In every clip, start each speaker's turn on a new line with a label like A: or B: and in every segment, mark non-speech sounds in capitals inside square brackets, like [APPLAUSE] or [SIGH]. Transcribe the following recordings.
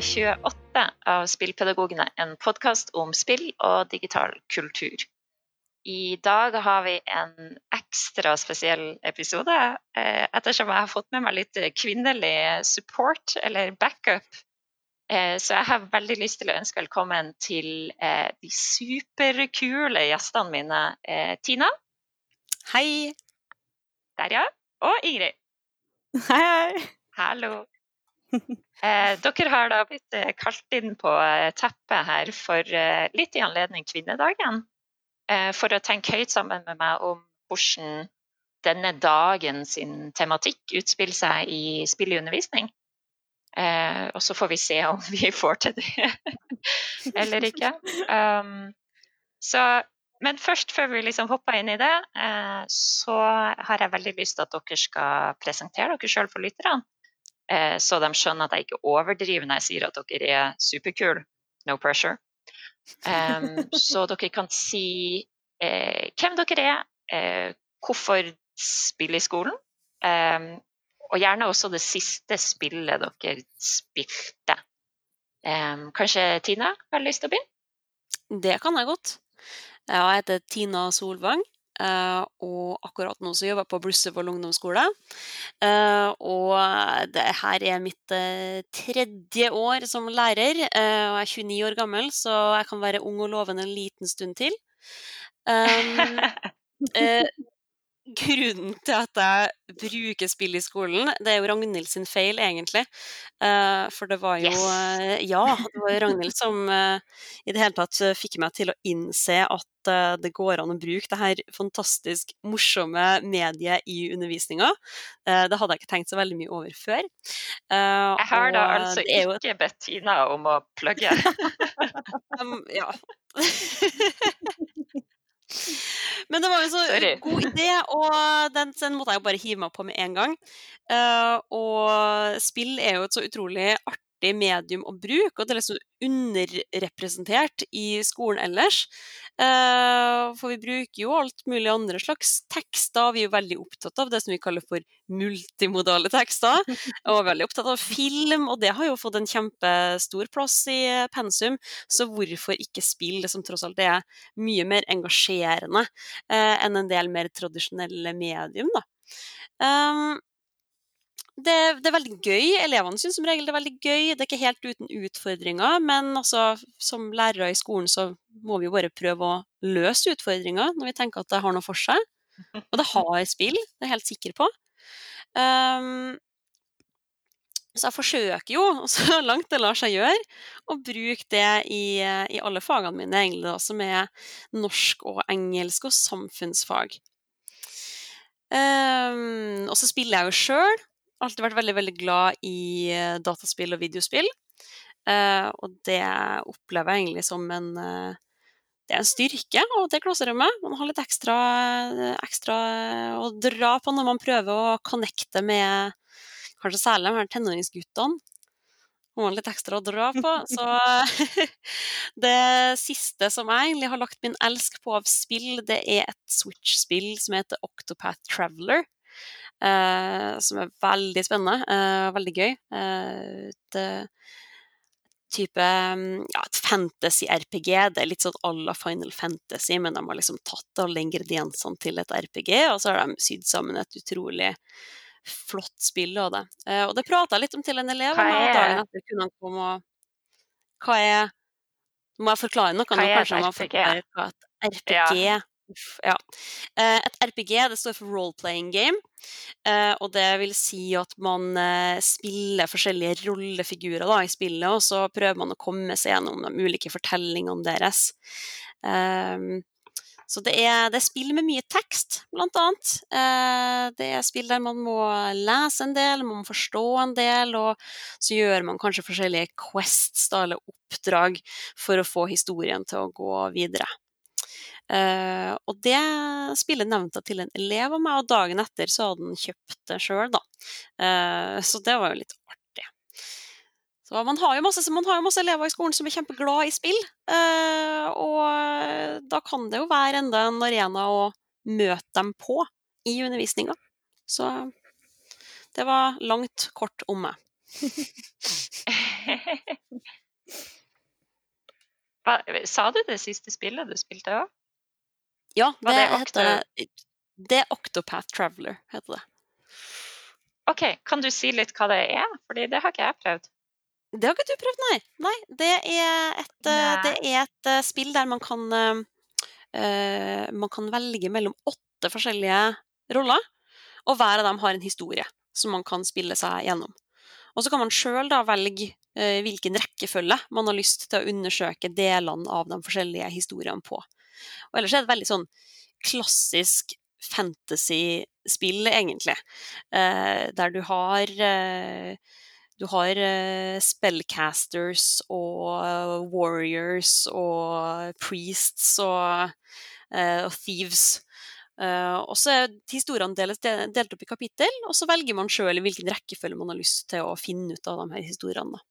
A: og velkommen til episode 28 av Spillpedagogene, en podkast om spill og digital kultur. I dag har vi en ekstra spesiell episode, eh, ettersom jeg har fått med meg litt kvinnelig support, eller backup. Eh, så jeg har veldig lyst til å ønske velkommen til eh, de superkule gjestene mine. Tina.
B: Hei.
A: Der, ja. Og Ingrid.
B: Hei, hei.
A: Hallo. [LAUGHS] Eh, dere har da blitt eh, kalt inn på eh, teppet her for eh, litt i anledning kvinnedagen. Eh, for å tenke høyt sammen med meg om hvordan denne dagen sin tematikk utspiller seg i spill i. Eh, og så får vi se om vi får til det [LAUGHS] eller ikke. Um, så, men først, før vi liksom hopper inn i det, så har jeg veldig lyst til at dere skal presentere dere sjøl for lytterne. Eh, så de skjønner at jeg ikke overdriver når jeg sier at dere er superkule. No pressure. Um, så [LAUGHS] dere kan si eh, hvem dere er, eh, hvorfor spille i skolen, um, og gjerne også det siste spillet dere spilte. Um, kanskje Tina har lyst til å begynne?
B: Det kan jeg godt. Jeg heter Tina Solvang. Uh, og akkurat nå så jobber jeg på Blussevoll ungdomsskole. Uh, og det her er mitt uh, tredje år som lærer. og jeg er 29 år gammel, så jeg kan være ung og lovende en liten stund til. [LAUGHS] Um, grunnen til at jeg bruker spill i skolen, det er jo Ragnhild sin feil, egentlig. Uh, for det var jo yes. Ja, det var Ragnhild som uh, i det hele tatt fikk meg til å innse at det går an å bruke det her fantastisk morsomme mediet i undervisninga. det hadde jeg ikke tenkt så veldig mye over før.
A: jeg har da altså jo... ikke bedt Tina om å plugge. [LAUGHS]
B: ja. [LAUGHS] Men det var jo så Sorry. god idé, og den, den, måtte jeg jo bare hive meg på med en gang. Uh, og spill er jo et så utrolig artig medium å bruke, og det er liksom underrepresentert i skolen ellers. Uh, for vi bruker jo alt mulig andre slags tekster. Vi er jo veldig opptatt av det som vi kaller for multimodale tekster. Og veldig opptatt av film, og det har jo fått en kjempestor plass i pensum. Så hvorfor ikke spill, som tross alt er mye mer engasjerende uh, enn en del mer tradisjonelle medium, da. Um, det, det, er veldig gøy. Elevene syns som regel det er veldig gøy. Det er ikke helt uten utfordringer, men altså, som lærere i skolen så må vi jo bare prøve å løse utfordringer når vi tenker at det har noe for seg. Og det har spill, det er jeg helt sikker på. Um, så jeg forsøker jo, [LAUGHS] så langt det lar seg gjøre, å bruke det i, i alle fagene mine, egentlig, da, som er norsk og engelsk og samfunnsfag. Um, og så spiller jeg jo sjøl, alltid vært veldig, veldig glad i eh, dataspill og videospill. Uh, og det opplever jeg egentlig som en uh, Det er en styrke av det klasserommet. Man har litt ekstra, ekstra å dra på når man prøver å connecte med kanskje særlig de tenåringsguttene. Man litt ekstra å dra på. Så [LAUGHS] det siste som jeg egentlig har lagt min elsk på av spill, det er et Switch-spill som heter Octopath Traveler. Uh, som er veldig spennende, og veldig gøy. Uh, et type mm, ja, et fantasy-RPG. Det er litt sånn à la Final Fantasy, men de har liksom tatt alle ingrediensene til et RPG, og så har de sydd sammen et utrolig flott spill av det. og det prata jeg litt om til en elev
A: er...
B: dagen etter kunne han komme og Hva er Må jeg forklare noe?
A: Hva er et RPG?
B: Hva et RPG ja. Ja. Eh, et RPG det står for role-playing game. Eh, og det vil si at man eh, spiller forskjellige rollefigurer da, i spillet, og så prøver man å komme seg gjennom de ulike fortellingene deres. Ehm, så det er, det er, spill med mye tekst, blant annet. det er spill der man må lese en del, man må forstå en del, og så gjør man kanskje forskjellige quests da, eller oppdrag for å få historien til å gå videre. Uh, og det spillet nevnte jeg til en elev av meg, og dagen etter så hadde han kjøpt det sjøl, da. Uh, så det var jo litt artig. Så man har, masse, man har jo masse elever i skolen som er kjempeglade i spill, uh, og da kan det jo være enda en arena å møte dem på i undervisninga. Så det var langt kort om meg. [LAUGHS]
A: Hva, sa du det siste spillet du spilte òg?
B: Ja, det, det heter Det er Octopath Traveler, heter det.
A: OK, kan du si litt hva det er? Fordi det har ikke jeg prøvd.
B: Det har ikke du prøvd, nei. nei det, er et, nei. det er et uh, spill der man kan uh, Man kan velge mellom åtte forskjellige roller, og hver av dem har en historie som man kan spille seg gjennom. Og så kan man sjøl velge uh, hvilken rekkefølge man har lyst til å undersøke delene av de forskjellige historiene på. Og ellers er det veldig sånn klassisk fantasy-spill, egentlig. Eh, der du har eh, du har eh, spellcasters og warriors og priests og, og thieves. Uh, og så er historiene delt, delt opp i kapittel, og så velger man sjøl i hvilken rekkefølge man har lyst til å finne ut av de her historiene.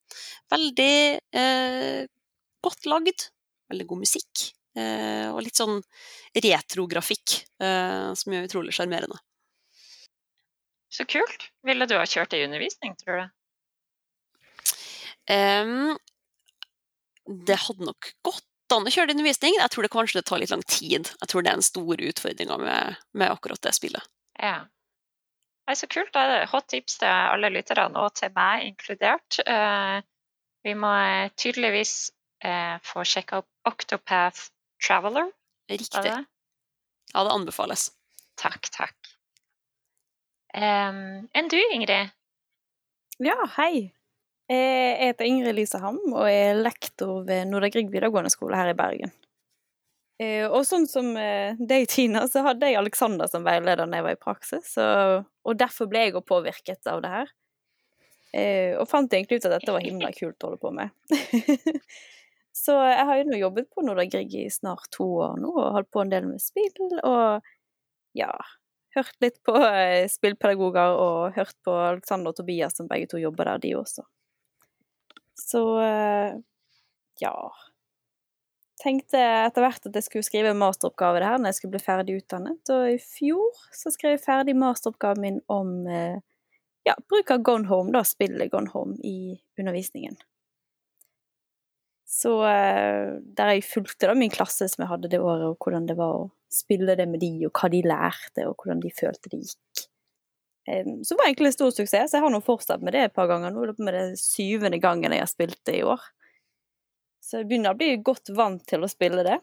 B: Veldig uh, godt lagd, veldig god musikk. Eh, og litt sånn retrografikk, eh, som gjør utrolig sjarmerende.
A: Så kult. Ville du ha kjørt det i undervisning, tror du?
B: Um, det hadde nok gått an å kjøre det i undervisning. Jeg tror det kanskje det tar litt lang tid. Jeg tror det er en stor utfordring med, med akkurat det spillet.
A: Ja. Nei, så kult. Da er det hot tips til alle lytterne, og til meg inkludert. Uh, vi må tydeligvis uh, få sjekka opp Octopath Traveler.
B: Riktig. Det? Ja, det anbefales.
A: Takk, takk. Um, enn du, Ingrid?
C: Ja, hei. Jeg heter Ingrid Lise Ham og er lektor ved Norda Grieg videregående skole her i Bergen. Eh, og sånn som eh, deg, Tina, så hadde jeg Alexander som veileder da jeg var i praksis, og derfor ble jeg jo påvirket av det her. Eh, og fant egentlig ut at dette var himla kult å holde på med. [LAUGHS] Så jeg har jo nå jobbet på Nordagrigg i snart to år nå, og holdt på en del med spill, og ja Hørt litt på eh, spillpedagoger og hørt på Alexander og Tobias, som begge to jobber der, de også. Så eh, ja Tenkte etter hvert at jeg skulle skrive masteroppgave det her når jeg skulle bli ferdig utdannet, og i fjor så skrev jeg ferdig masteroppgaven min om eh, ja, bruk av Gone Home, da, spillet Gone Home, i undervisningen. Så eh, der jeg fulgte da min klasse som jeg hadde det året, og hvordan det var å spille det med de, og hva de lærte, og hvordan de følte det gikk. Så det var egentlig en stor suksess, jeg har nå fortsatt med det et par ganger. Nå er det med det syvende gangen jeg har spilt det i år. Så jeg begynner å bli godt vant til å spille det.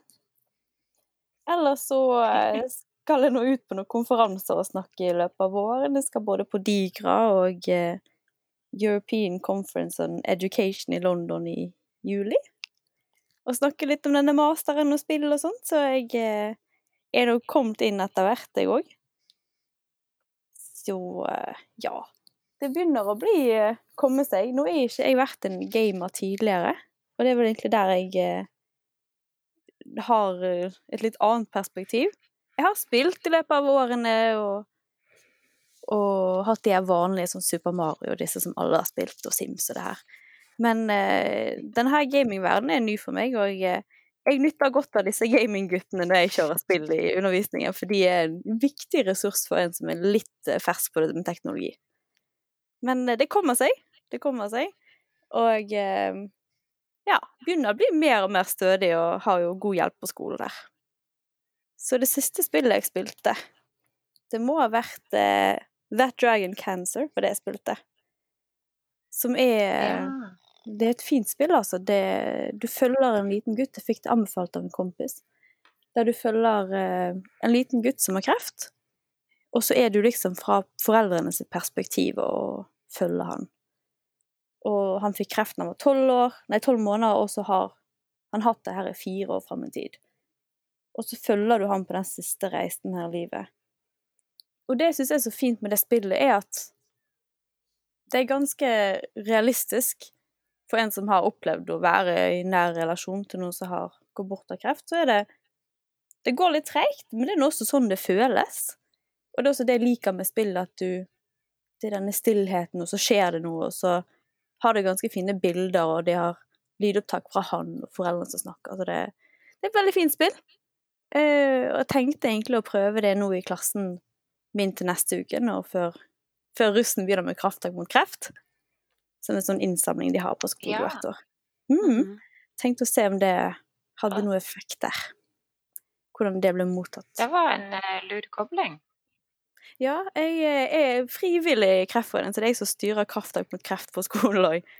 C: Eller så eh, skal jeg nå ut på noen konferanser og snakke i løpet av våren. Jeg skal både på Digra og eh, European Conference on Education i London i juli og snakke litt om denne masteren og spill og sånt, så jeg eh, er nå kommet inn etter hvert, jeg òg. Så eh, ja. Det begynner å bli eh, komme seg. Nå er ikke jeg vært en gamer tidligere, og det er vel egentlig der jeg har et litt annet perspektiv. Jeg har spilt i løpet av årene og og hatt de vanlige som Super Mario, disse som alle har spilt, og Sims og det her. Men eh, denne gamingverdenen er ny for meg, og jeg, jeg nytter godt av disse gamingguttene når jeg kjører spill i undervisningen, for de er en viktig ressurs for en som er litt eh, fersk på det med teknologi. Men eh, det kommer seg. Det kommer seg. Og eh, ja, begynner å bli mer og mer stødig og har jo god hjelp på skolen der. Så det siste spillet jeg spilte, det må ha vært eh, That Dragon Cancer, for det jeg spilte. Som er ja. Det er et fint spill, altså. Det, du følger en liten gutt. Jeg fikk det anbefalt av en kompis. Der du følger eh, en liten gutt som har kreft, og så er du liksom fra foreldrenes perspektiv og følger han. Og han fikk kreft da han var tolv år, nei, tolv måneder, og så har han hatt det her i fire år fram i tid. Og så følger du han på den siste reisen her i livet. Og det jeg syns er så fint med det spillet, er at det er ganske realistisk for en som har opplevd å være i nær relasjon til noen som har gått bort av kreft, så er det Det går litt treigt, men det er også sånn det føles. Og det er også det jeg liker med spillet, at du Det er denne stillheten, og så skjer det noe, og så har det ganske fine bilder, og de har lydopptak fra han og foreldrene som snakker. Altså det, det er et veldig fint spill. Uh, og jeg tenkte egentlig å prøve det nå i klassen min til neste uke, nå før, før russen begynner med krafttak mot kreft. Som en sånn innsamling de har på skolen
A: Ja.
C: hvert år. Mm.
B: Mhm.
C: Tenkte å se om det hadde noe effekt der. Hvordan det ble mottatt.
A: Det var en uh, lur kobling.
C: Ja, jeg eh, er frivillig i Kreftforeningen, så det er jeg som styrer Krafttak mot kreft på skolen òg.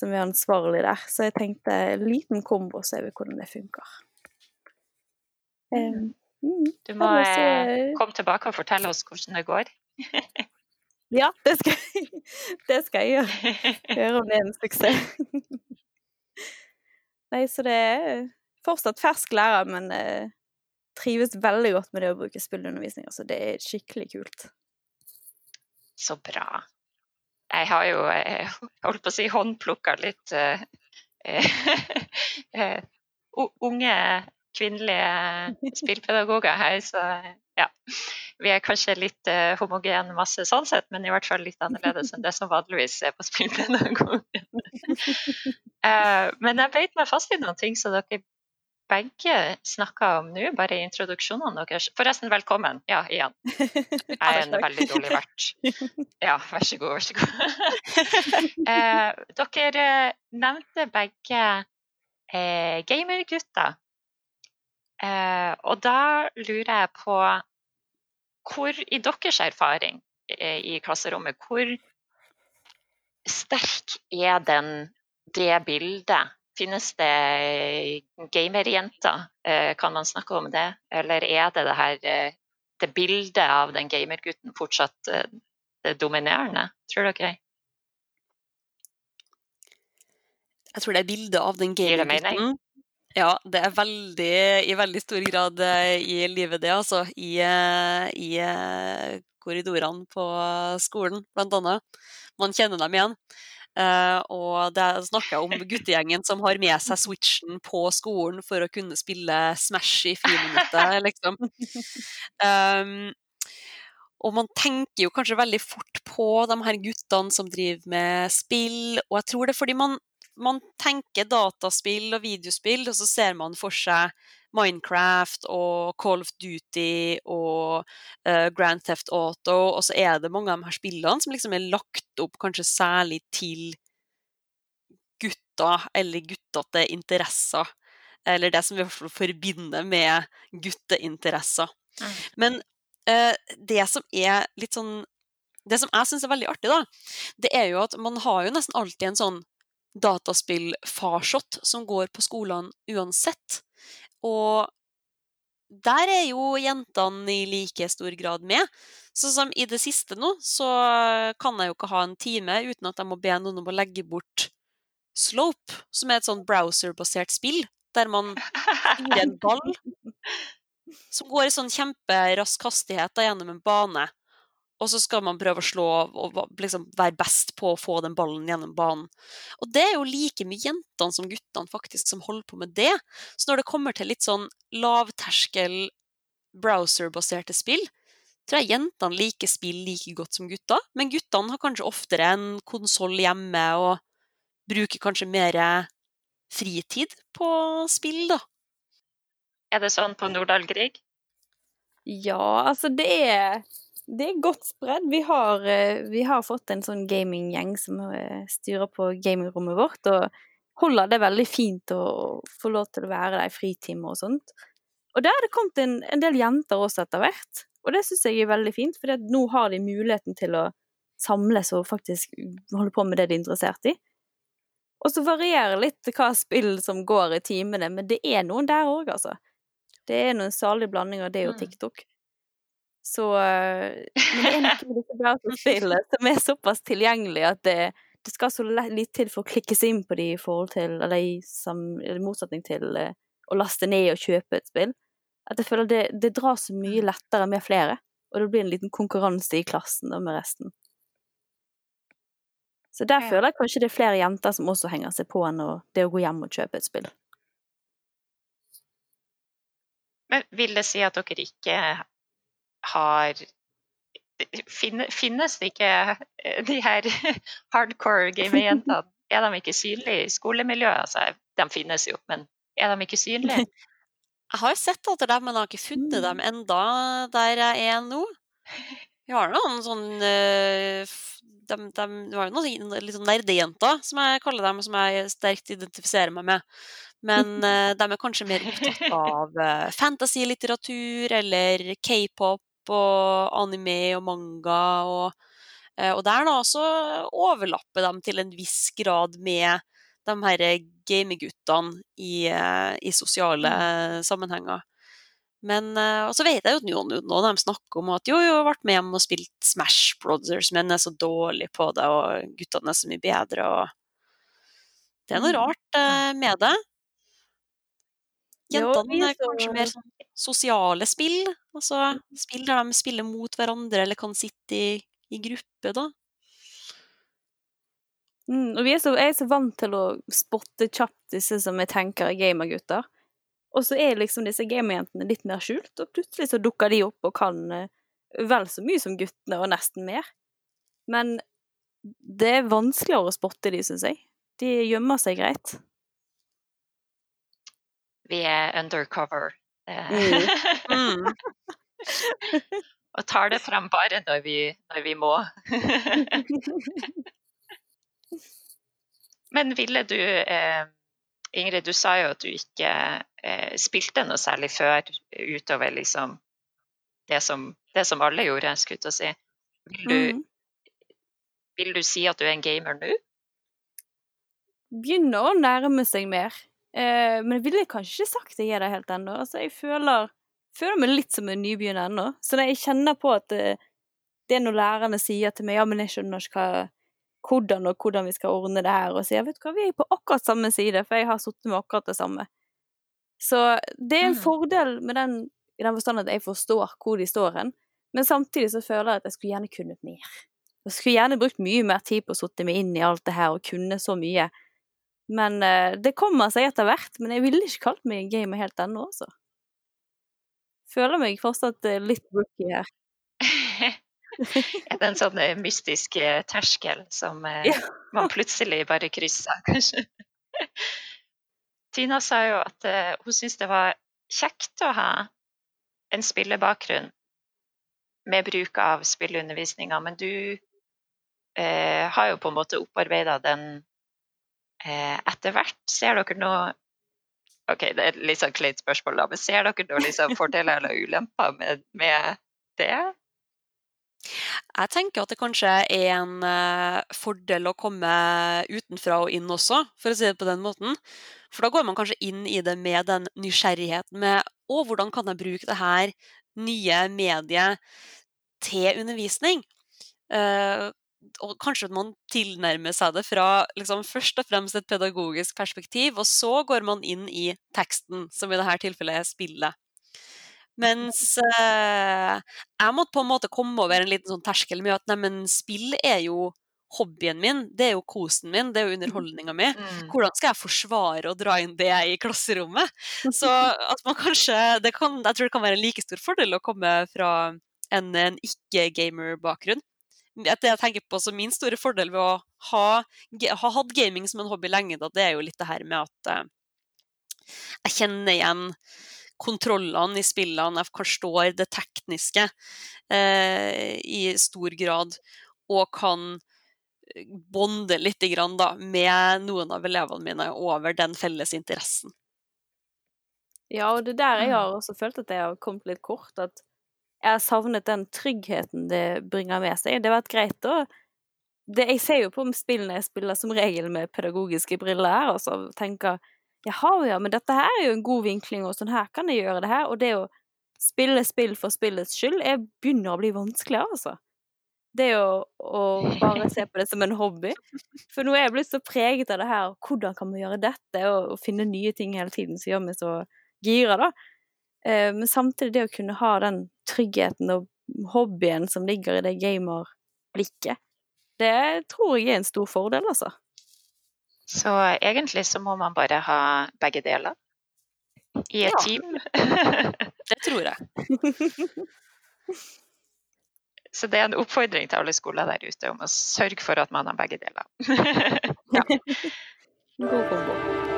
C: Som er ansvarlig der. Så jeg tenkte en liten kombo, så ser vi hvordan det funker. Um, mm.
A: Du må
C: Ellers så,
A: eh,
C: eh,
A: komme tilbake og fortelle oss hvordan det går. [LAUGHS]
C: Ja, det skal, jeg- [LAUGHS] det skal jeg gjøre. Høre om det er en suksess. Nei, så det er fortsatt fersk lærer, men eh, trives veldig godt med det å bruke spillundervisning. Altså, det er skikkelig kult.
A: Så bra. Jeg har jo eh, holdt på å si håndplukka litt eh, [LAUGHS] eh, unge kvinnelige spillpedagoger her, så ja. Vi er kanskje litt eh, homogen masse sånn sett, men i hvert fall litt annerledes enn det som vanligvis er på spillpedagogen. [LAUGHS] [LAUGHS] eh, men jeg beit meg fast i noen ting som dere begge snakka om nå, bare i introduksjonene deres. Forresten, velkommen. Ja, igjen. [LAUGHS] Jeg er en veldig dårlig vert. Ja, vær så god, vær så god. uh, dere eh, nevnte begge eh, gamergutter. Eh, og da lurer jeg på hvor, i deres erfaring eh, i klasserommet, hvor sterk er den, det bildet? Finnes det gamerjenter? Eh, kan man snakke om det? Eller er det det her eh, det bildet av den gamergutten fortsatt eh, det dominerende, tror dere?
B: Jeg tror det er bildet av den gamergutten. Ja, det er veldig, i veldig stor grad eh, i livet det, altså. I, eh, i eh, korridorene på skolen, blant annet. Man kjenner dem igjen. Uh, og det snakker snakka om guttegjengen som har med seg switchen på skolen for å kunne spille Smash i friminuttet, liksom. Um, og man tenker jo kanskje veldig fort på de her guttene som driver med spill, og jeg tror det er fordi man, man tenker dataspill og videospill, og så ser man for seg Minecraft og Call of Duty og uh, Grand Theft Auto, og så er det mange av de her spillene som liksom er lagt opp kanskje særlig til gutter eller guttete interesser. Eller det som vi forbinder med gutteinteresser.
A: Mm.
B: Men uh, det som er litt sånn Det som jeg syns er veldig artig, da, det er jo at man har jo nesten alltid en sånn dataspill-farsott som går på skolene uansett. Og der er jo jentene i like stor grad med. Sånn som i det siste nå, så kan jeg jo ikke ha en time uten at jeg må be noen om å legge bort Slope, som er et sånn browser-basert spill, der man finner en ball [LAUGHS] som går i sånn kjemperask hastighet da, gjennom en bane. Og så skal man prøve å slå og liksom være best på å få den ballen gjennom banen. Og det er jo like mye jentene som guttene faktisk som holder på med det. Så når det kommer til litt sånn lavterskel browser-baserte spill, tror jeg jentene liker spill like godt som gutta. Men guttene har kanskje oftere en konsoll hjemme og bruker kanskje mer fritid på spill, da.
A: Er det sånn på Nordahl Grieg?
C: Ja, altså det er Det er godt spredd. Vi har, eh, vi har fått en sånn gaminggjeng som eh, styrer på gamingrommet vårt, og holder det veldig fint å få lov til å være der i fritimer og sånt. Og der er det kommet en, en del jenter også etter hvert, og det syns jeg er veldig fint, for nå har de muligheten til å samles og faktisk holde på med det de er interessert i. Og så varierer litt hva spill som går i timene, men det er noen der òg, altså. Det er noen salig blanding av det og
A: jo
C: TikTok. Så eh, Men det er noe med [LAUGHS] disse browserspillene som er såpass tilgjengelig at det, det skal så litt til for å klikke seg inn på de i forhold til Eller i motsetning til eh, å laste ned og kjøpe et spill. At jeg føler det, det drar så mye lettere med flere, og det blir en liten konkurranse i klassen da med resten. Så der føler jeg kanskje det er flere jenter som også henger seg på enn det å gå hjem og kjøpe et spill.
A: Men vil det si at dere ikke har Finnes det ikke eh, de her [LAUGHS] hardcore gamerjentene? Er de ikke synlige i skolemiljøet? Altså, de finnes jo, men er de ikke synlige? [LAUGHS]
B: Jeg har sett etter dem, men jeg har ikke funnet dem enda der jeg er nå. Vi har noen sånn eh, de, de, Det var jo noen litt sånn nerdejenter, som jeg kaller dem, som jeg sterkt identifiserer meg med. Men [LAUGHS] uh, de er kanskje mer opptatt av fantasy-litteratur eller k-pop og anime og manga. Og, uh, og der da så overlapper de til en viss grad med de her gameguttene i, i sosiale mm. sammenhenger. Men uh, Og så vet jeg jo at noen, noen av dem snakker om at jo, jo, har vært med hjem og spilt Smash Brothers, men er så dårlig på det, og guttene er så mye bedre, og Det er noe mm. rart eh, med det. Jentene er kanskje mer sosiale spill, altså så spill der de spiller mot hverandre eller kan sitte i, i gruppe, da.
C: Mm, og vi er så, jeg er så vant til å spotte kjapt disse som jeg tenker er gamergutter. Og så er liksom disse gamerjentene litt mer skjult, og plutselig så dukker de opp og kan eh, vel så mye som guttene, og nesten mer. Men det er vanskeligere å spotte de, syns jeg. De gjemmer seg greit.
A: Vi er undercover. Mm. mm. [LAUGHS] og tar det frem bare når vi, når vi må. [LAUGHS] Men ville du eh, Ingrid, du sa jo at du ikke eh, spilte noe særlig før utover liksom det som, det som alle gjorde, skulle jeg til å si. Vil du, mm. vil du si at du er en gamer nå?
C: Begynner å nærme seg mer. Eh, men jeg ville kanskje ikke sagt at jeg er det helt ennå. Altså, jeg føler, føler, meg litt som en nybegynner ennå. Så jeg kjenner på at det, eh, det er når lærerne sier til meg ja, men jeg skjønner ikke hva hvordan og hvordan vi skal ordne det her, og sier vet du hva, vi er på akkurat samme side, for jeg har sittet med akkurat det samme. Så det er en mm. fordel med den, i den forstand at jeg forstår hvor de står hen, men samtidig så føler jeg at jeg skulle gjerne kunnet mer. Jeg skulle gjerne brukt mye mer tid på å sitte meg inn i alt det her og kunne så mye. Men uh, det kommer seg etter hvert. Men jeg ville ikke kalt meg en gamer helt ennå, altså. Føler meg fortsatt uh, litt rookie her. [LAUGHS]
A: er det en sånn eh, mystisk eh, terskel som eh, ja. man plutselig bare krysser, [LAUGHS] kanskje? Tina sa jo at hun syntes det var kjekt å ha en spillebakgrunn med bruk av spilleundervisninga, men du uh, har jo på en måte opparbeida den etter hvert. Ser dere noe Ok, det er et litt sånn kleint spørsmål, da, men ser dere noen liksom, fordeler eller ulemper med, med det?
B: Jeg tenker at det kanskje er en uh, fordel å komme utenfra og inn også, for å si det på den måten. For da går man kanskje inn i det med den nysgjerrigheten med å, hvordan kan jeg bruke det her nye mediet til undervisning? Uh, og kanskje at man tilnærmer seg det fra liksom, først og fremst et pedagogisk perspektiv, og så går man inn i teksten, som i dette tilfellet er spillet. Mens eh, jeg måtte på en måte komme over en liten sånn terskel med at neimen, spill er jo hobbyen min, det er jo kosen min, det er jo [LAUGHS] underholdninga mi. Mm. Hvordan skal jeg forsvare å dra inn det i klasserommet? Så at man kanskje kan, Jeg tror det kan være en like stor fordel å komme fra en, en ikke-gamer-bakgrunn. Det jeg tenker på som min store fordel ved å ha, ha, hatt gaming som en hobby lenge, da, det er jo litt det her med at uh, jeg kjenner igjen kontrollene i spillene, jeg forstår det tekniske eh, i stor grad, og kan eh, bonde litt grann, da, med noen av elevene mine over den felles interessen.
C: Ja, og det der jeg mm. har også følt at jeg har kommet litt kort, at jeg har savnet den tryggheten det bringer med seg. Det har vært greit å Jeg ser jo på spillene jeg spiller som regel med pedagogiske briller her, og så tenker Jaha, ja, men dette her er jo en god vinkling, og sånn her kan jeg gjøre det her. Og det å spille spill for spillets skyld jeg begynner å bli vanskeligere, altså. Det å, å bare se på det som en hobby. For nå er jeg blitt så preget av det her, hvordan kan man gjøre dette, og, og finne nye ting hele tiden som gjør meg så gira, da. Eh, men samtidig det å kunne ha den tryggheten og hobbyen som ligger i det gamerblikket, det tror jeg er en stor fordel, altså.
A: Så egentlig så må man bare ha begge deler i et ja. team. [LAUGHS]
B: det tror jeg. [LAUGHS]
A: Så det er en oppfordring til alle skoler der ute om å sørge for at man har begge deler.
C: ja. [LAUGHS] God kombo.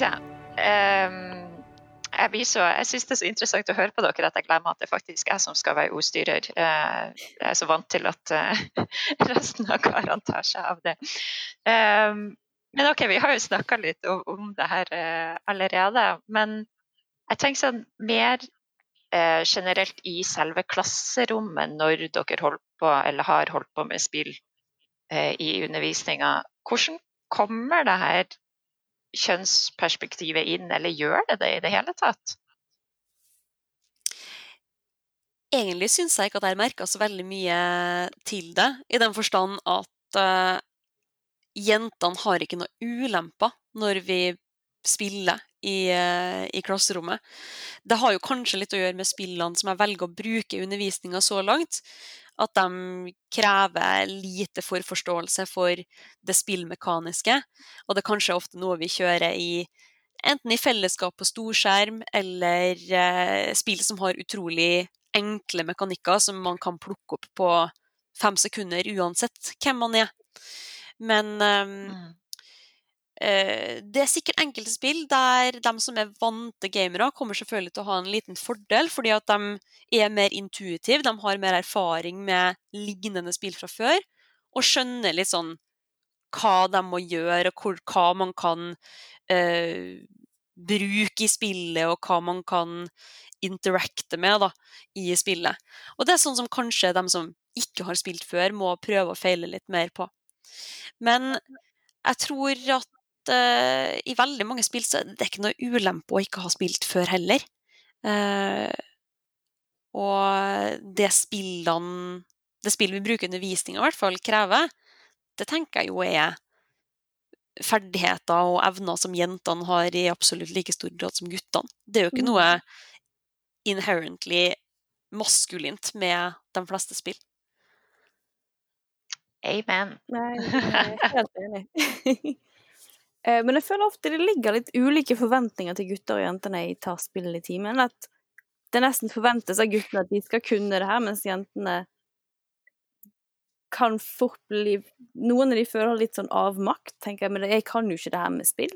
A: Vi. Um, jeg, så, jeg syns det er så interessant å høre på dere at jeg glemmer at det faktisk er jeg som skal være ordstyrer. Uh, jeg er så vant til at uh, [LAUGHS] resten av karene tar seg av det. Um, men OK, vi har jo snakka litt om, om, det her uh, allerede. Men jeg tenker sånn mer generelt i selve klasserommet når dere holdt på, eller har holdt på med spill i undervisninga. Hvordan kommer det her kjønnsperspektivet inn, eller gjør det det i det hele tatt?
B: Egentlig syns jeg ikke at jeg merka så veldig mye til det, i den forstand at uh, jentene har ikke noe ulemper når vi spiller i, uh, i, klasserommet. Det har jo kanskje litt å gjøre med spillene som jeg velger å bruke i undervisninga så langt at de krever lite forforståelse for det spillmekaniske. Og det er kanskje ofte noe vi kjører i enten i fellesskap på storskjerm, eller eh, spill som har utrolig enkle mekanikker som man kan plukke opp på fem sekunder uansett hvem man er. Men eh, mm. Eh, det er sikkert enkelte spill der de som er vante gamere, kommer selvfølgelig til å ha en liten fordel, fordi at de er mer intuitive, de har mer erfaring med lignende spill fra før, og skjønner litt sånn hva de må gjøre, og hva man kan eh, bruke i spillet, og hva man kan interacte med da, i spillet. Og det er sånn som kanskje de som ikke har spilt før, må prøve å feile litt mer på. Men jeg tror at uh, i veldig mange spill så det er ikke noe ulempe å ikke ha spilt før heller. Uh, og det spillene Det spillet vi bruker i undervisninga i hvert fall krever, det tenker jeg jo er ferdigheter og evner som jentene har i absolutt like stor grad som guttene. Det er jo ikke noe mm. inherently maskulint med de fleste spill.
A: Amen.
C: Nei, [LAUGHS] jeg er helt enig. [LAUGHS] Eh, men jeg føler ofte det ligger litt ulike forventninger til gutter og jenter når jeg tar spillet i timen. At det nesten forventes av guttene at de skal kunne det her, mens jentene kan fort bli Noen av de føler litt sånn avmakt, tenker jeg, men jeg kan jo ikke det her med spill.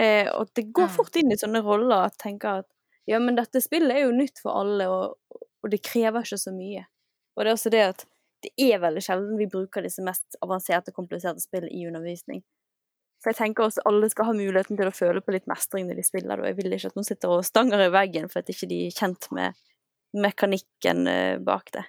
C: Eh, og det går fort inn i sånne roller at tenker at ja, men dette spillet er jo nytt for alle, og, og det krever ikke så mye. Og det er også det at det er veldig sjelden vi bruker disse mest avanserte, kompliserte spillene i undervisning. For jeg tenker også alle skal ha muligheten til å føle på litt mestring når de spiller, og jeg vil ikke at noen sitter og stanger i veggen for at ikke de er kjent med mekanikken eh, bak det.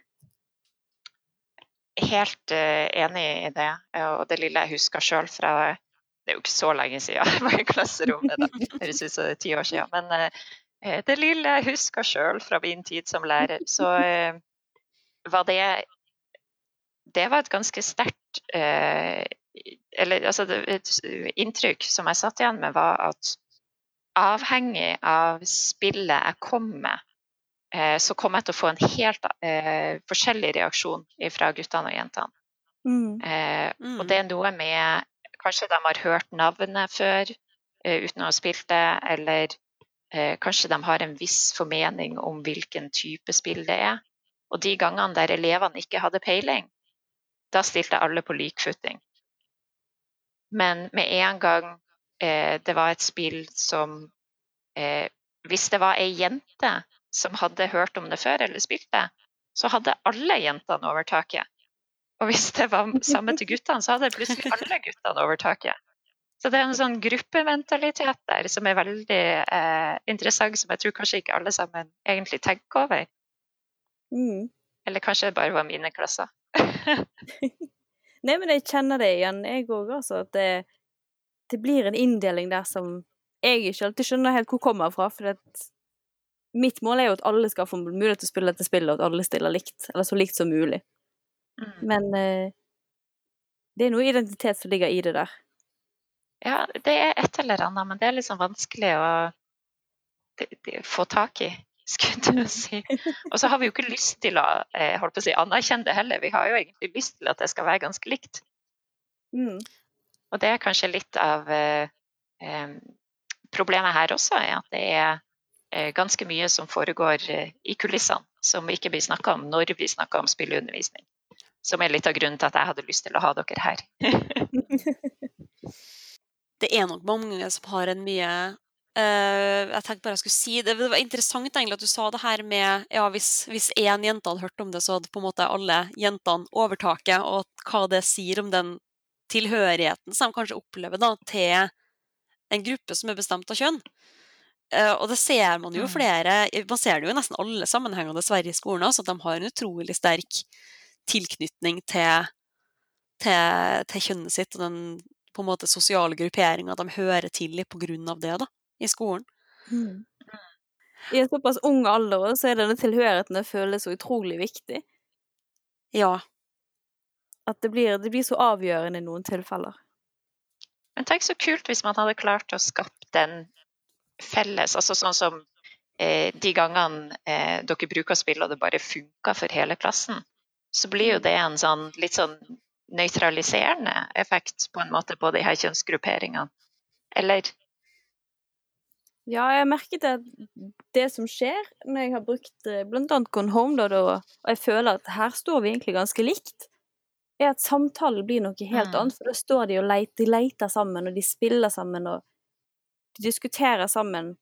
A: Helt uh, enig i det, og det lille jeg husker sjøl fra Det er jo ikke så lenge siden [LAUGHS] jeg var i klasserommet, da. det som det er ti år siden. Men uh, det lille jeg husker sjøl fra min tid som lærer, så var det Det var et ganske sterkt eller altså et inntrykk som jeg satt igjen med, var at avhengig av spillet jeg kom med, eh, så kom jeg til å få en helt eh, forskjellig reaksjon fra guttene og jentene. Mm. Eh, mm. Og det er noe med Kanskje de har hørt navnet før eh, uten å ha spilt det, eller eh, kanskje de har en viss formening om hvilken type spill det er. Og de gangene der elevene ikke hadde peiling, da stilte alle på likfutting. Men med en gang eh, det var et spill som eh, Hvis det var ei jente som hadde hørt om det før eller spilt det, så hadde alle jentene overtaket. Og hvis det var samme til guttene, så hadde plutselig alle guttene overtaket. Så det er en sånn gruppementalitet der som er veldig eh, interessant, som jeg tror kanskje ikke alle sammen egentlig tenker over. Mm. Eller kanskje det bare var mine klasser. [LAUGHS] [LAUGHS]
C: Nei, men jeg kjenner det igjen, jeg òg, altså. At det, det, blir en inndeling der som jeg ikke alltid skjønner helt hvor kommer fra. For det, mitt mål er jo at alle skal få mulighet til å spille dette spillet, og at alle stiller likt. Eller så likt som mulig. Mm. Men eh, det er noe identitet som ligger i det der.
A: Ja, det er et eller annet, men det er liksom vanskelig å få tak i skulle du si. Og så har vi jo ikke lyst til å, eh, holdt på å si, anerkjenne det heller. Vi har jo egentlig lyst til at det skal være ganske likt. Mm. Og det er kanskje litt av eh, eh problemet her også, er at det er eh, ganske mye som foregår eh, i kulissene, som ikke blir snakka om når vi snakker om spilleundervisning. Som er litt av grunnen til at jeg hadde lyst til å ha dere her. [LAUGHS]
B: det er nok mange som har en mye uh, Jeg tenkte bare jeg skulle si det. Det var interessant egentlig at du sa det her med ja, hvis, hvis én jente hadde hørt om det, så hadde på en måte alle jentene overtaket, og hva det sier om den tilhørigheten som de kanskje opplever da, til en gruppe som er bestemt av kjønn. Uh, og det ser man jo mm. flere Man ser det jo i nesten alle sammenhenger dessverre i skolen også, at de har en utrolig sterk tilknytning til, til, til kjønnet sitt og den på en måte sosiale grupperinga de hører til i av det da, i skolen. Mm.
C: I en såpass ung alder så er denne tilhørigheten det føles så utrolig viktig.
B: Ja.
C: At det blir, det blir så avgjørende i noen tilfeller.
A: Men tenk så kult hvis man hadde klart å skape den felles, altså sånn som eh, de gangene eh, dere bruker spill og det bare funker for hele klassen, så blir jo mm. det en sånn litt sånn nøytraliserende effekt på en måte på de her kjønnsgrupperingene, eller?
C: Ja, jeg har merket at det som skjer når jeg har brukt bl.a. Gone Home, da, og jeg føler at her står vi egentlig ganske likt, er at samtalen blir noe helt mm. annet. For da står de og leter, de leter sammen, og de spiller sammen, og de diskuterer sammen.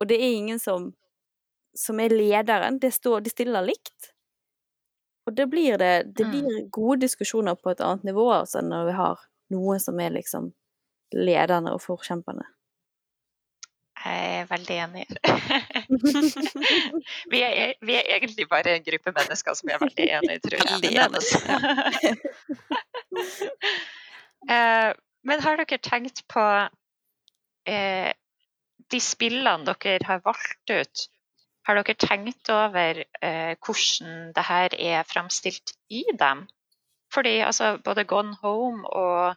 C: Og det er ingen som, som er lederen. Det står, de stiller likt. Og det blir det Det mm. blir gode diskusjoner på et annet nivå altså, når vi har noen som er liksom lederne og forkjemperne.
A: Jeg er veldig enig. [LAUGHS] vi, er, vi, er, egentlig bare en gruppe mennesker som er veldig enige, tror jeg. Veldig enige. [LAUGHS] Eh, men har dere tenkt på eh, de spillene dere har valgt ut? Har dere tenkt over eh, hvordan det her er fremstilt i dem? Fordi altså, både Gone Home og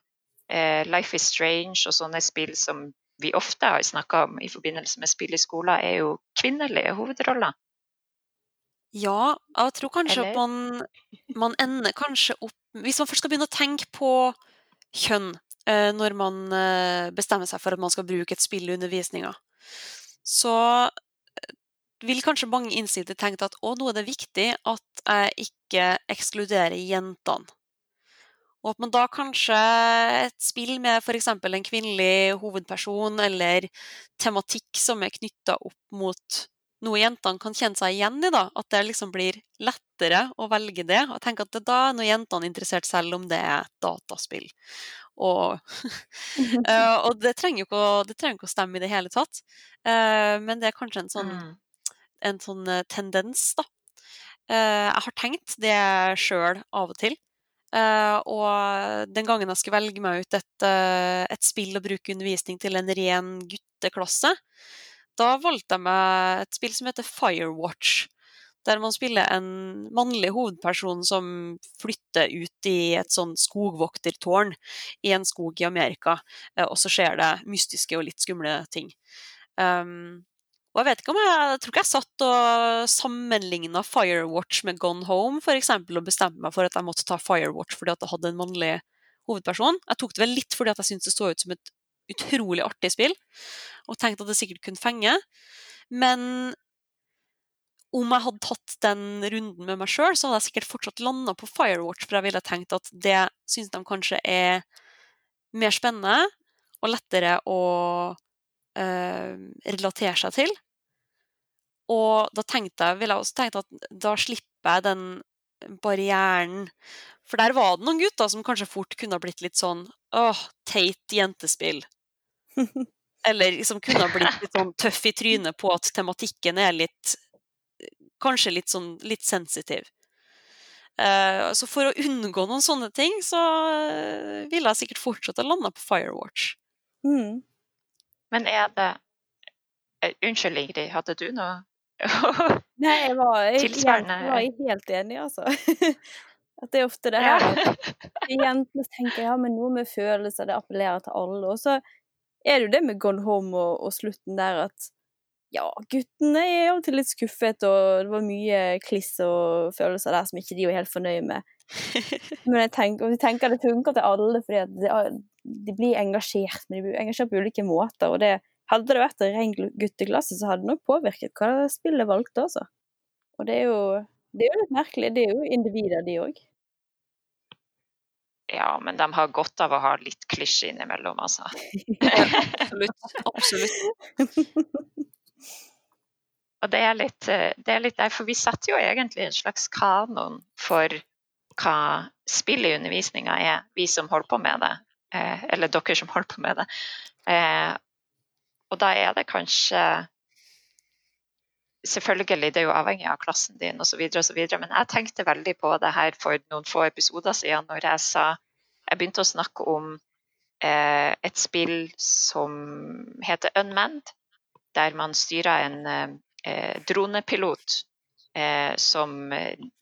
A: eh, Life is Strange og sånne spill som vi ofte har snakka om i forbindelse med spill i skolen, er jo kvinnelige hovedroller.
B: Ja, jeg tror kanskje Eller? at man, man, ender kanskje opp Hvis man først skal begynne å tenke på kjønn eh, når man eh, bestemmer seg for at man skal bruke et spill i undervisninga, så vil kanskje mange innsiktlig tenke at å, nå er det viktig at jeg ikke ekskluderer jentene. Og at man da kanskje et spill med f.eks. en kvinnelig hovedperson, eller tematikk som er knytta opp mot noe jentene kan kjenne seg igjen i, da. At det liksom blir lettere å velge det. Og tenke at det da er noe jentene interessert, selv om det er et dataspill. Og, uh, [LAUGHS] [LAUGHS] og det, trenger jo ikke å, ikke å stemme i det hele tatt. Uh, men det er kanskje en sånn mm en sånn eh, tendens, da. Eh, jeg har tenkt det sjøl av og til. Uh, og den gangen jeg skulle velge meg ut et, uh, et spill å bruke undervisning til en ren gutteklasse, da valgte jeg meg et spill som heter Firewatch. Der man spiller en mannlig hovedperson som flytter ut i et sånn skogvoktertårn i en skog i Amerika, uh, og så skjer det mystiske og litt skumle ting. Um, og jeg vet ikke om jeg, jeg tror ikke jeg satt og sammenligna Firewatch med Gone Home for eksempel, og bestemte meg for at jeg måtte ta Firewatch fordi at det hadde en mannlig hovedperson. Jeg tok det vel litt fordi at jeg syntes det så ut som et utrolig artig spill, og tenkte at det sikkert kunne fenge. Men om jeg hadde tatt den runden med meg sjøl, så hadde jeg sikkert fortsatt landa på Firewatch, for jeg ville tenkt at det syns de kanskje er mer spennende og lettere å øh, relatere seg til. Og da tenkte jeg, ville jeg også tenkt at da slipper jeg den barrieren. For der var det noen gutter som kanskje fort kunne ha blitt litt sånn åh, teit jentespill. Eller som kunne ha blitt litt sånn tøff i trynet på at tematikken er litt Kanskje litt sånn litt sensitiv. Uh, så for å unngå noen sånne ting, så uh, ville jeg sikkert fortsatt ha landa på Firewatch. Mm.
A: Men er det uh, Unnskyld, Ingrid, hadde du noe [LAUGHS]
C: Nei, jeg var, jeg, jeg var helt enig, altså. [LAUGHS] At det er ofte det her at [LAUGHS] jentene tenker ja, men noe med følelser, det appellerer til alle. Og så er det jo det med Gone Home og, og slutten der at ja, guttene er av og til litt skuffet, og det var mye kliss og følelser der som ikke de var helt fornøyd med. Men jeg tenker, jeg tenker det funker til alle, fordi at de blir engasjert, men de blir engasjert på ulike måter. og det hadde det vært en ren gutteklasse, så hadde det nok påvirket hva spillet valgte, altså. Og det er jo, det er jo litt merkelig. Det er jo individer, de òg.
A: Ja, men de har godt av å ha litt klisjé innimellom, altså. [LAUGHS]
B: absolutt. Absolutt. [LAUGHS]
A: Og det er, litt, eh, det er litt derfor vi setter jo egentlig en slags kanon for hva spill i undervisninga er, vi som holder på med det. Eh, eller dere som holder på med det. Eh, og da er det kanskje Selvfølgelig, det er jo avhengig av klassen din osv., men jeg tenkte veldig på det her for noen få episoder siden når jeg sa Jeg begynte å snakke om eh, et spill som heter Unmanned, der man styrer en eh, dronepilot eh, som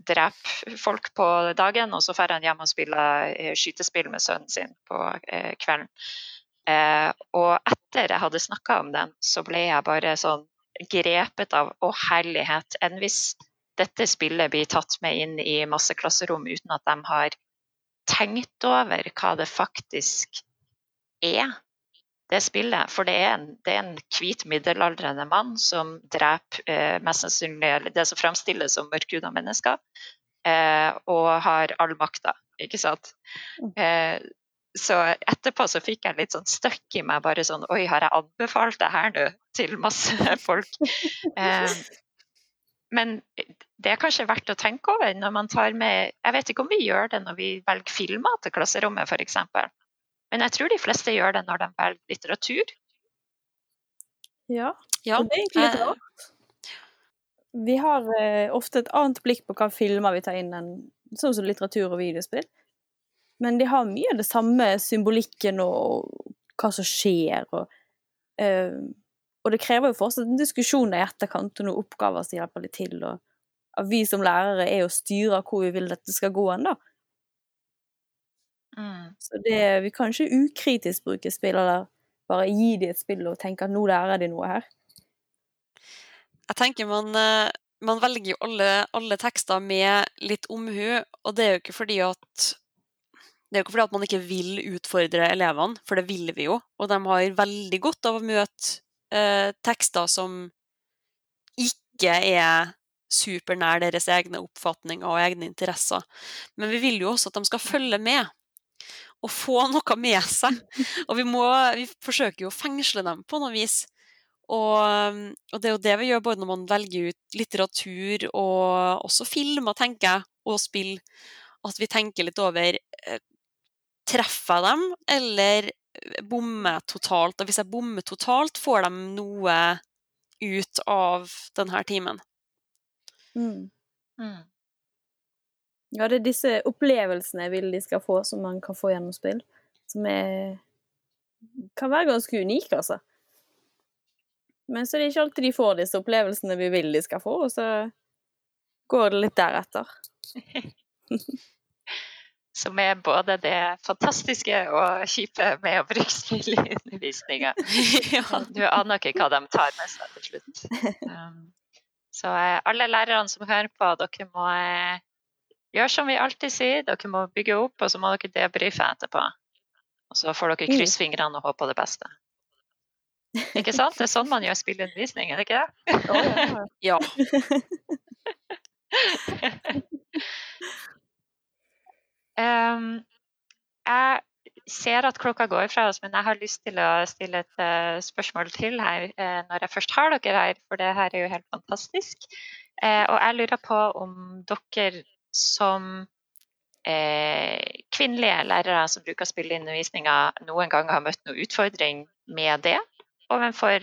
A: dreper folk på dagen, og så drar han hjem og spiller eh, skytespill med sønnen sin på eh, kvelden. Eh, og etter jeg hadde snakka om den, så ble jeg bare sånn grepet av å herlighet. Enn hvis dette spillet blir tatt med inn i masse klasserom uten at de har tenkt over hva det faktisk er det spillet. For det er en, det er en hvit middelaldrende mann som dreper eh, mest sannsynlig det som fremstilles som mørkhuda mennesker, eh, og har all makta, ikke sant. Mm. Eh, så etterpå så fikk jeg litt sånn støkk i meg, bare sånn Oi, har jeg anbefalt det her nå til masse [LAUGHS] folk? Eh, men det er kanskje verdt å tenke over når man tar med Jeg vet ikke om vi gjør det når vi velger filmer til klasserommet, f.eks. Men jeg tror de fleste gjør det når de velger litteratur.
C: Ja, ja. det er egentlig litt rart. Vi har eh, ofte et annet blikk på hva filmer vi tar inn, enn sånn som litteratur og videospill. Men de har mye av det samme symbolikken og hva som skjer. Og, uh, og det krever jo fortsatt en diskusjon i etterkant og noen oppgaver som hjelper litt til. Og at vi som lærere er å styre hvor vi vil dette skal gå hen, da. Mm. Så det, vi kan ikke ukritisk bruke spill, eller bare gi dem et spill og tenke at nå lærer de noe her.
B: Jeg tenker man, eh, man velger jo alle, alle, tekster med litt omhu, og det er jo ikke fordi at det er jo ikke fordi at man ikke vil utfordre elevene, for det vil vi jo. Og de har veldig godt av å møte eh, tekster som ikke er supernær deres egne oppfatninger og egne interesser. Men vi vil jo også at de skal følge med og få [LAUGHS] noe med seg. Og vi, må, vi forsøker jo å fengsle dem på noe vis. Og, og, det er jo det vi gjør både når man velger ut litteratur og også filmer, tenker jeg, og spill. At vi tenker litt over eh, Treffer jeg dem, eller bommer totalt? Og hvis jeg bommer totalt, får de noe ut av denne timen?
C: Mm. Mm. Ja, det er disse opplevelsene jeg vil de skal få, som man kan få gjennom spill. Som er kan være ganske unike, altså. Men så er det ikke alltid de får disse opplevelsene vi vil de skal få, og så går det litt deretter. [LAUGHS]
A: Som er både det fantastiske og kjipe med å bruke spill i undervisninga. [LAUGHS] ja. Du aner ikke hva de tar med seg til slutt. Um, så eh, alle lærerne som hører på, dere må gjøre som vi alltid sier, dere må bygge opp, og så må dere debrife etterpå. Og så får dere krysse fingrene og håpe på det beste. Ikke [LAUGHS] sant? Det er sånn man gjør spillundervisning, er det ikke
B: det? ja. [LAUGHS]
A: um, jeg ser at klokka går fra oss, men jeg har lyst til å stille et uh, spørsmål til her uh, når jeg først har dere her, for det her er jo helt fantastisk. Uh, og jeg lurer på om dere som kvinnelige lærere som bruker spilleundervisninga, noen gang har møtt noen utfordring med det overfor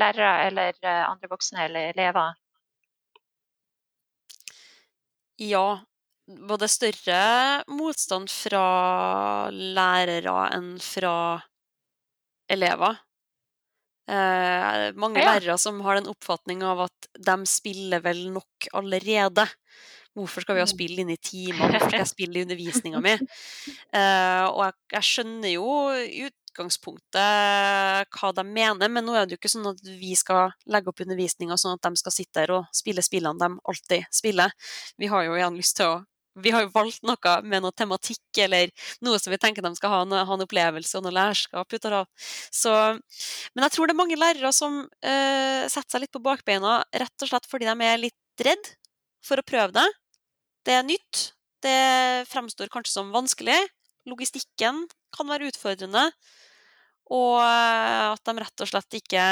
A: lærere eller andre voksne eller elever?
B: Ja. Både større motstand fra lærere enn fra elever. Eh, mange ja. lærere som har den oppfatning av at de spiller vel nok allerede. Hvorfor skal vi ha mm. spill inne i timene? Hvorfor skal jeg spille i undervisninga mi? [LAUGHS] Eh, og jeg, jeg, skjønner jo i utgangspunktet hva de mener, men nå er det jo ikke sånn at vi skal legge opp undervisninga sånn at de skal sitte der og spille spillene de alltid spiller. Vi har jo igjen lyst til å vi har jo valgt noe med noe tematikk eller noe som vi tenker de skal ha, ha en opplevelse og noe lærskap ut av. Men jeg tror det er mange lærere som uh, setter seg litt på bakbeina rett og slett fordi de er litt redd for å prøve det. Det er nytt. Det fremstår kanskje som vanskelig. logistikken kan være utfordrende. Og at de rett og slett ikke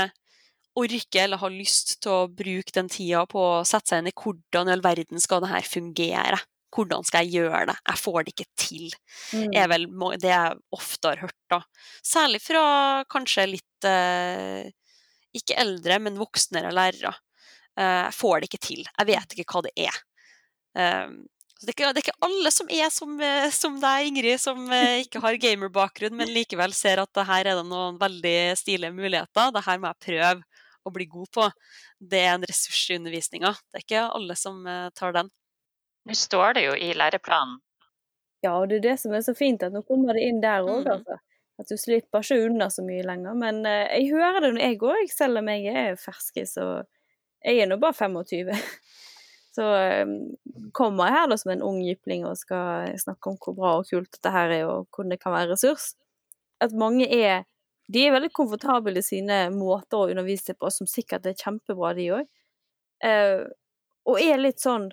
B: orker eller har lyst til å bruke den tida på å sette seg inn i hvordan i all verden skal det her fungere. Hvordan skal jeg gjøre det? Jeg får det ikke til. Mm. er vel det jeg ofte har hørt, da. Særlig fra kanskje litt eh, ikke eldre, men voksnere lærere. Eh, jeg får det ikke til. Jeg vet ikke hva det er. Eh, det er, ikke, det er ikke, alle som er som, eh, som deg, Ingrid, som eh, ikke har gamerbakgrunn, men likevel ser at her er det noen veldig stilige muligheter. Det her må jeg prøve å bli god på. Det er en ressurs i undervisninga. Det er ikke alle som eh, tar den.
A: Nå står det jo i læreplanen.
C: Ja, og det er det som er så fint, at nå kommer det inn der òg, mm. altså. At du slipper ikke unna så mye lenger. Men uh, jeg hører det når jeg òg, selv om jeg er ferskis og jeg er nå bare 25. [LAUGHS] Så um, kommer jeg her da som en ung jypling og skal snakke om hvor bra og kult dette her er, og hvordan det kan være ressurs. At mange er de er veldig komfortable i sine måter å undervise på, som sikkert er kjempebra, de òg. Eh, og er litt sånn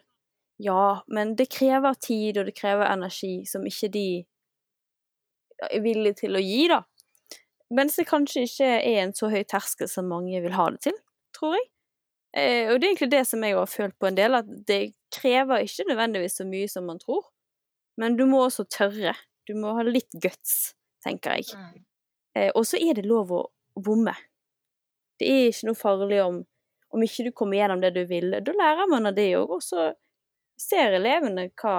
C: Ja, men det krever tid, og det krever energi som ikke de er villige til å gi, da. Mens det kanskje ikke er en så høy terskel som mange vil ha det til, tror jeg. Eh, og det er egentlig det som jeg har følt på en del, at det krever ikke nødvendigvis så mye som man tror. Men du må også tørre. Du må ha litt guts, tenker jeg. Mm. Eh, og så er det lov å bomme. Det er ikke noe farlig om, om ikke du kommer gjennom det du vil. Da lærer man av det òg, og så ser elevene hva,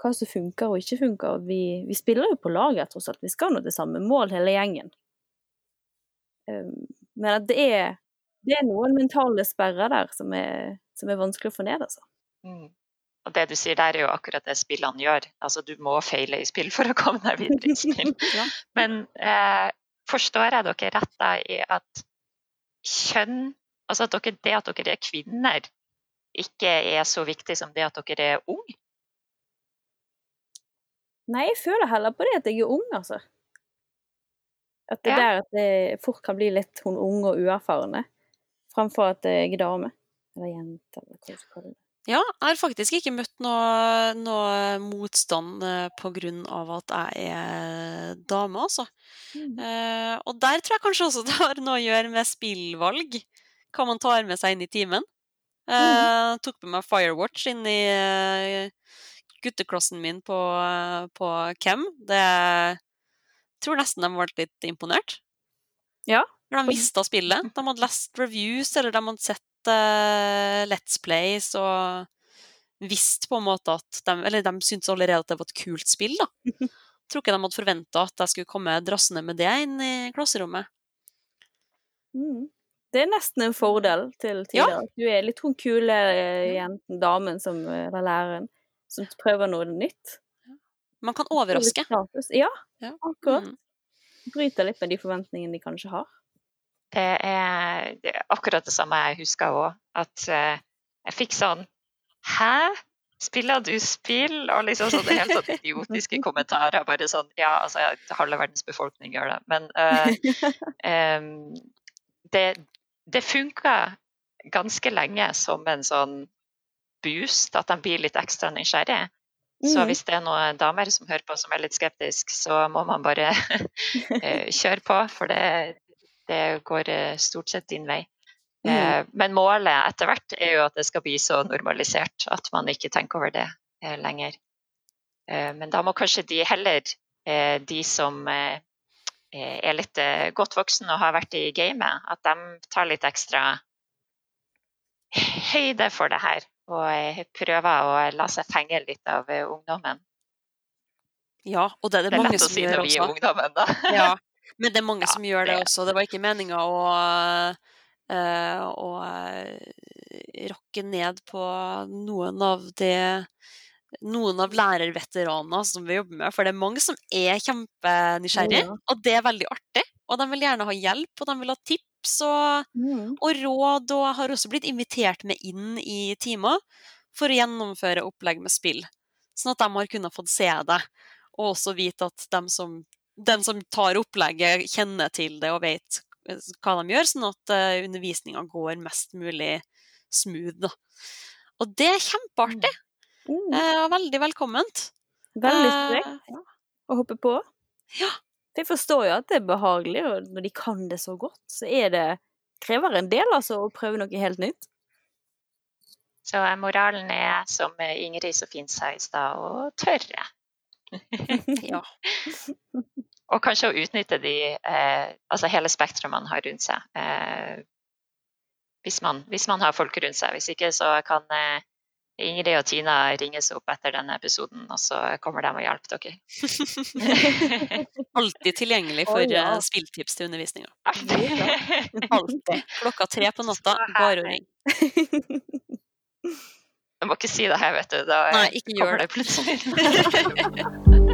C: hva, som funker og ikke funker. Vi, vi spiller jo på laget, tross alt. Vi skal nå til samme mål, hele gjengen. Um, men at det er, det er noen mentale sperrer der som er, som er vanskelig å få ned, altså. Mm.
A: Og det du sier der, er jo akkurat det spillene gjør. Altså, du må feile i spill for å komme deg videre i spill. [LAUGHS] ja. Men eh, Forstår jeg dere rett da i at kjønn Altså at dere, det at dere er kvinner, ikke er så viktig som det at dere er unge?
C: Nei, jeg føler heller på det at jeg er ung, altså. At det ja. der at det fort kan bli litt hun unge og uerfarne, framfor at jeg er dame. Eller jente, eller hva du skal kalle det.
B: Ja, jeg har faktisk ikke møtt noe, noe motstand eh, pga. at jeg er dame, altså. Mm. Eh, og der tror jeg kanskje også det har noe å gjøre med spillvalg. Hva man tar med seg inn i timen. Eh, mm. Tok med meg Firewatch inn i uh, gutteklassen min på, uh, på Chem. Det jeg tror nesten de ble litt imponert.
C: Ja.
B: De visste av spillet. De hadde lest reviews, eller de hadde sett uh, Let's Plays og visst på en måte at de Eller de syntes allerede at det var et kult spill, da. [LAUGHS] Tror ikke de hadde forventa at jeg skulle komme drassende med det inn i klasserommet.
C: Mm. Det er nesten en fordel til tider. Ja. Du er litt hun kule eh, jenten, damen, som eller læreren, som prøver noe nytt.
B: Man kan overraske.
C: Ja, akkurat. Mm. Bryter litt med de forventningene de kanskje har.
A: Det er, det er akkurat det samme jeg husker òg. At uh, jeg fikk sånn Hæ? Spiller du spill? Og liksom sånne helt sånn idiotiske kommentarer. Bare sånn Ja, altså, halve verdens befolkning gjør det. Men [LAUGHS] uh, um, det, det funka ganske lenge som en sånn boost, at de blir litt ekstra nysgjerrig. Så mm. hvis det er noen damer som hører på som er litt skeptisk, så må man bare uh, [LAUGHS] [LAUGHS] kjøre på. For det, det går eh, stort sett din vei. Mm. Eh, men målet etter hvert er jo at det skal bli så normalisert at man ikke tenker over det eh, lenger. Men da må kanskje de heller, de som er litt godt voksen og har vært i gamet, at de tar litt ekstra høyde for det her. Og prøver å la seg fenge litt av ungdommen.
B: Ja, og det er det, det er mange som gjør også. Det er lett å si når vi er ungdommen, da. Ja, [LAUGHS] Men det er mange ja, som gjør det, det også. Det var ikke meninga å, å uh, rakke ned på noen av det noen av lærerveteranene som vi jobber med. For det er mange som er kjempenysgjerrige, ja. og det er veldig artig. Og de vil gjerne ha hjelp, og de vil ha tips og, mm. og råd. Og jeg har også blitt invitert med inn i timer for å gjennomføre opplegg med spill. Sånn at de har kunnet få se det, og også vite at de som den som tar opplegget, kjenner til det og vet hva de gjør, sånn at eh, undervisninga går mest mulig smooth. Da. Og det er kjempeartig! Mm. Uh, veldig velkomment.
C: Veldig strekt. ja. å hoppe på.
B: Ja.
C: Jeg forstår jo at det er behagelig, og når de kan det så godt, så er det krever en del altså å prøve noe helt nytt.
A: Så moralen er, som Ingrid så fint sa i stad, å tørre. [LAUGHS]
B: ja. [LAUGHS]
A: Og kanskje å utnytte de, eh, altså hele spekteret man har rundt seg. Eh, hvis, man, hvis, man, har folk rundt seg. Hvis ikke så kan eh, Ingrid og Tina ringes opp etter denne episoden, og så kommer de og hjelper dere. [LAUGHS]
B: Alltid tilgjengelig for oh, ja. spilltips til undervisninga. Alltid. Klokka tre på natta, bare å ringe.
A: Jeg må ikke si det her, vet du. Da
B: Nei, ikke gjør det
A: plutselig. [LAUGHS]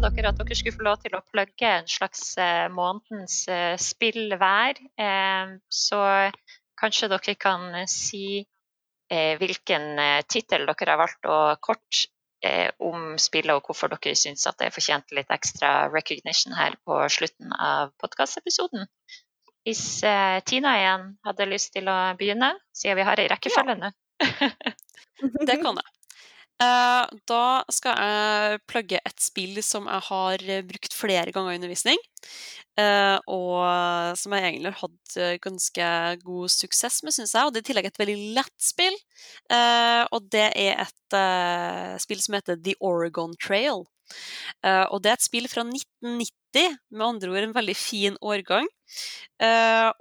A: lova dere at dere skulle få lov til å plugge en slags eh, månedens eh, spill hver. Eh, så kanskje dere kan si hvilken tittel dere har valgt, og kort om spillet og hvorfor dere syns at det fortjente litt ekstra recognition her på slutten av podkastepisoden. Hvis Tina igjen hadde lyst til å begynne, siden vi har ei rekkefølge nå. [LAUGHS]
B: det kan jeg. Eh, da skal jeg plugge et spill som jeg har eh, brukt flere ganger i undervisning. Eh, og som jeg egentlig har hatt ganske god suksess med, syns jeg. Og det er i tillegg et veldig lett spill. Og det er et spill som heter The Oregon Trail. Og det er et spill fra 1990, med andre ord en veldig fin årgang.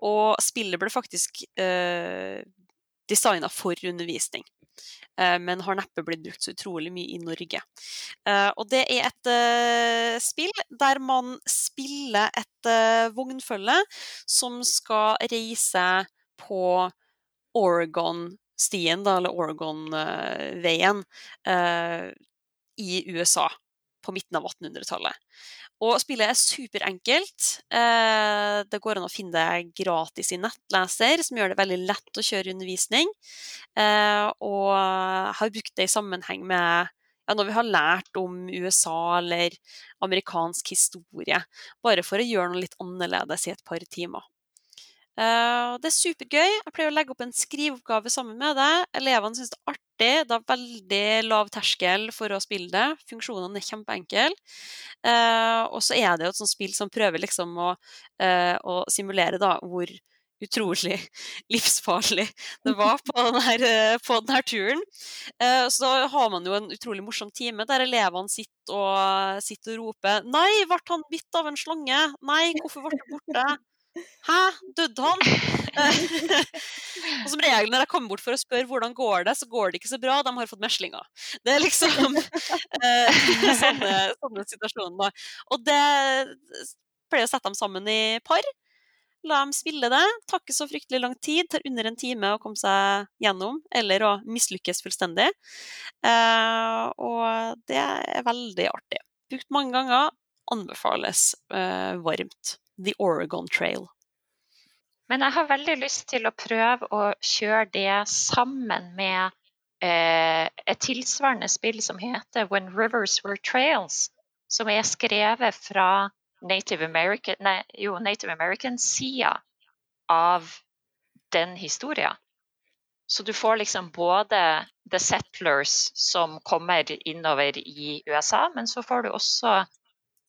B: Og spillet ble faktisk designa for undervisning. Eh, men har neppe blitt brukt så utrolig mye i Norge. Eh, og det er et eh, spill der man spiller et vognfølge som skal reise på Oregon-stien, eller Oregon-veien, i USA på midten av 1800-tallet. Og spillet er superenkelt. Eh, det går an å finne det gratis i nettleser, som gjør det veldig lett å kjøre undervisning. Eh, og har brukt det i sammenheng med ja, når vi har lært om USA eller amerikansk historie, bare for å gjøre noe litt annerledes i et par timer. Uh, det er supergøy. Jeg pleier å legge opp en skriveoppgave sammen med deg. Elevene syns det er artig. Det er veldig lav terskel for å spille det. Funksjonene er kjempeenkle. Uh, og så er det jo et sånt spill som prøver liksom å, uh, å simulere da, hvor utrolig [LAUGHS] livsfarlig det var på denne, på denne turen. Så har man jo en utrolig morsom time der elevene sitter og, sitter og roper 'Nei, ble han bitt av en slange?' 'Nei, hvorfor ble han borte?' Hæ, døde han? [LAUGHS] og som regel når jeg kommer bort for å spørre hvordan går det, så går det ikke så bra, de har fått meslinger. Det er liksom [LAUGHS] eh, sånne, sånne, situasjoner. Og det pleier å sette dem sammen i par. La dem spille det. Tar ikke så fryktelig lang tid, tar under en time å komme seg gjennom, eller å mislykkes fullstendig. Eh, og det er veldig artig. Brukt mange ganger. Anbefales eh, varmt. The Oregon Trail.
A: Men jeg har veldig lyst til å prøve å kjøre det sammen med eh, et tilsvarende spill som heter When Rivers Were Trails, som er skrevet fra Native American, nei, jo, Native American-sida av den historien. Så du får liksom både the settlers som kommer innover i USA, men så får du også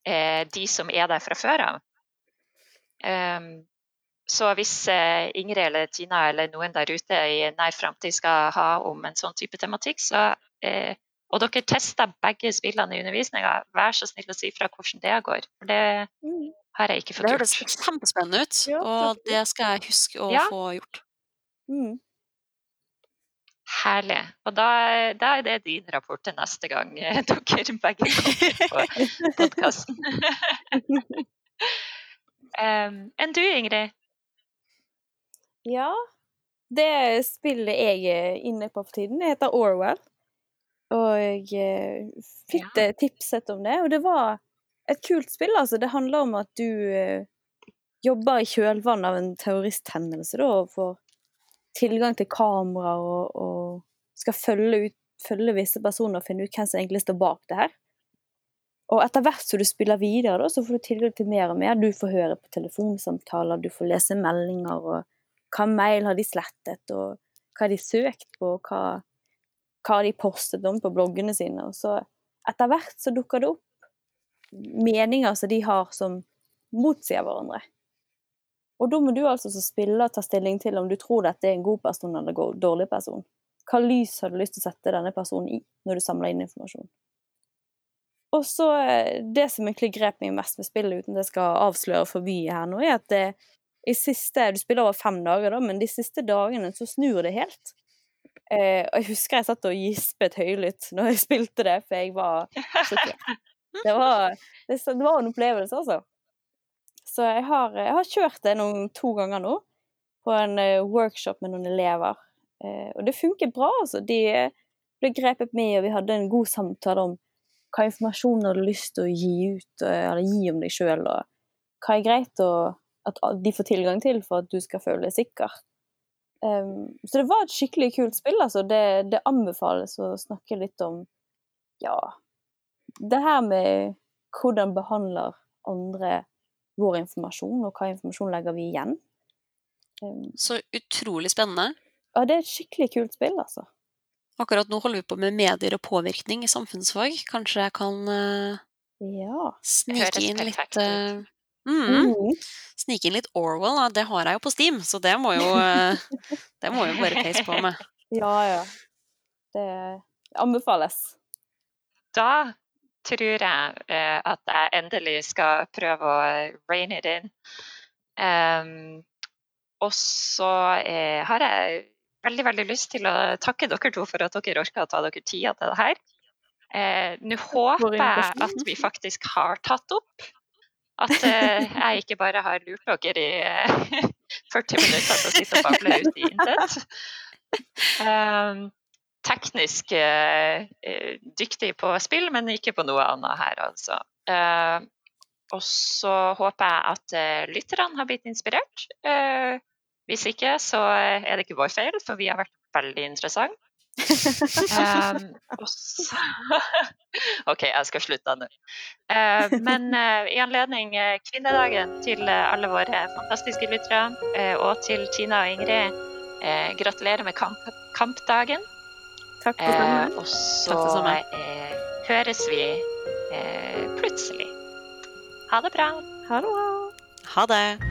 A: eh, de som er der fra før av. Um, så hvis uh, Ingrid eller Tina eller noen der ute i nær framtid skal ha om en sånn type tematikk, så, uh, og dere tester begge spillene i undervisninga, vær så snill å si fra hvordan det går. For det mm. har jeg ikke fått gjort.
B: Det høres kjempespennende ut, og det skal jeg huske å ja. få gjort. Mm.
A: Herlig. Og da, da, er det din rapport til neste gang eh, [LAUGHS] dere begge kommer på [LAUGHS] podkasten. [LAUGHS] Um, enn du, Ingrid?
C: Ja, det spillet jeg er inne på for tiden, det heter Orwell. Og jeg eh, fikk ja. tipset om det, og det var et kult spill, altså. Det handler om at du eh, jobber i kjølvannet av en terroristhendelse, da, og får tilgang til kamera og, og skal følge, ut, følge, visse personer og finne ut hvem som egentlig står bak det her. Og etter hvert som du spiller videre, da, så får du tilgang til mer og mer. Du får høre på telefonsamtaler, du får lese meldinger, og hva mail har de slettet, og hva har de søkt på, hva, hva har de postet om på bloggene sine. Og så etter hvert så dukker det opp meninger som de har som motsier hverandre. Og da må du altså som spiller ta stilling til om du tror dette er en god person eller en dårlig person. Hva lys har du lyst til å sette denne personen i når du samler inn informasjon? Og så eh, Det som egentlig grep meg mest med spillet, uten at jeg skal avsløre for mye her nå, er at det, i siste, Du spiller over fem dager, da, men de siste dagene så snur det helt. Eh, og jeg husker jeg satt og gispet høylytt når jeg [LAUGHS] spilte det, for jeg var. Det var, det, det var en opplevelse, altså. Så jeg har, jeg har kjørt det noen, to ganger nå, på en uh, workshop med noen elever. Uh, og det funker bra, altså. De ble grepet med, og vi hadde en god samtale om hva informasjon du lyst til å gi ut, eller gi om deg sjøl, og hva er greit å, at de får tilgang til for at du skal føle deg sikker. Um, så det var et skikkelig kult spill, altså. Det, det anbefales å snakke litt om ja, det her med hvordan behandler andre vår informasjon, og hva informasjon legger vi igjen.
B: Um, Så utrolig spennende.
C: Ja, det er et skikkelig kult spill, altså.
B: Akkurat nå holder vi på med medier og påvirkning i samfunnsfag. Kanskje jeg kan uh,
C: ja.
B: snike inn litt uh, mm, mm. Snike inn litt Orwell, da. det har jeg jo på Steam, så det må jo, uh, det må jo bare peise på med. [LAUGHS]
C: Ja, ja. Det anbefales.
A: Da tror jeg at jeg endelig skal prøve å rein it in. Um, og så har jeg veldig veldig lyst til å takke dere to for at dere orka å ta dere tida til det her. Eh, Nå håper jeg at vi faktisk har tatt opp. At eh, jeg ikke bare har lurt dere i [LAUGHS] 40 minutter til å sitte og bable ut i intet. Um, teknisk eh, eh, dyktig på spill, men ikke på noe annet her, altså. Eh, og så håper jeg at eh, lytterne har blitt inspirert. Eh, hvis ikke, så er det ikke vår feil, for vi har vært veldig interessante. [LAUGHS] um, så... [LAUGHS] OK, jeg skal slutte nå. Uh, men uh, i anledning uh, kvinnedagen til alle våre fantastiske lyttere, og til Tina og Ingrid, gratulerer med kamp kampdagen.
C: Takk for samme.
A: Eh, og så eh, høres vi eh, plutselig. Ha det bra.
C: Ha det bra.
B: Ha det.